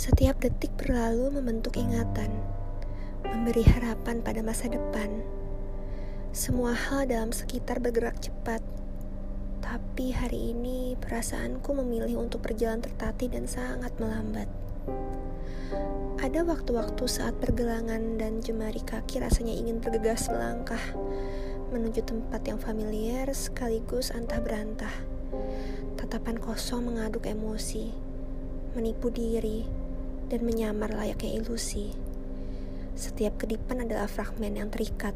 Setiap detik berlalu membentuk ingatan, memberi harapan pada masa depan. Semua hal dalam sekitar bergerak cepat, tapi hari ini perasaanku memilih untuk berjalan tertatih dan sangat melambat. Ada waktu-waktu saat pergelangan dan jemari kaki rasanya ingin bergegas melangkah menuju tempat yang familiar sekaligus antah berantah. Tatapan kosong mengaduk emosi, menipu diri, dan menyamar layaknya ilusi. Setiap kedipan adalah fragmen yang terikat,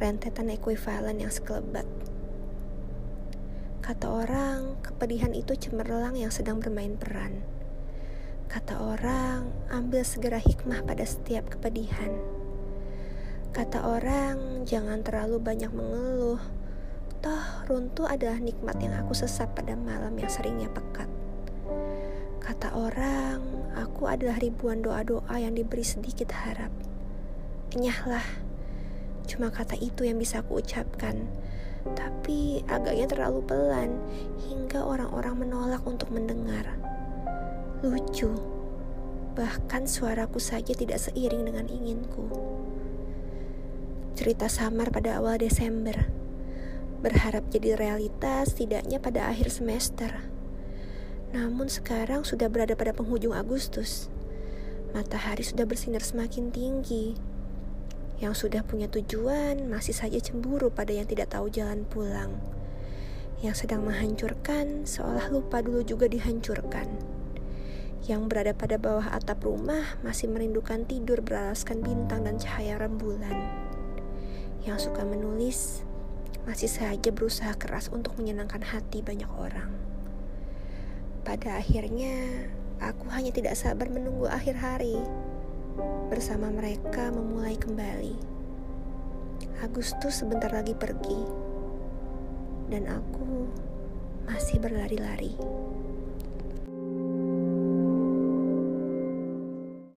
rentetan ekuivalen yang sekelebat. Kata orang, kepedihan itu cemerlang yang sedang bermain peran. Kata orang, ambil segera hikmah pada setiap kepedihan. Kata orang, jangan terlalu banyak mengeluh. Toh, runtuh adalah nikmat yang aku sesap pada malam yang seringnya pekat. Kata orang, aku adalah ribuan doa-doa yang diberi sedikit harap. Enyahlah, cuma kata itu yang bisa aku ucapkan. Tapi agaknya terlalu pelan hingga orang-orang menolak untuk mendengar. Lucu, bahkan suaraku saja tidak seiring dengan inginku. Cerita samar pada awal Desember, berharap jadi realitas tidaknya pada akhir semester. Namun sekarang sudah berada pada penghujung Agustus. Matahari sudah bersinar semakin tinggi. Yang sudah punya tujuan masih saja cemburu pada yang tidak tahu jalan pulang. Yang sedang menghancurkan seolah lupa dulu juga dihancurkan. Yang berada pada bawah atap rumah masih merindukan tidur beralaskan bintang dan cahaya rembulan. Yang suka menulis masih saja berusaha keras untuk menyenangkan hati banyak orang. Pada akhirnya, aku hanya tidak sabar menunggu akhir hari bersama mereka memulai kembali. Agustus sebentar lagi pergi, dan aku masih berlari-lari.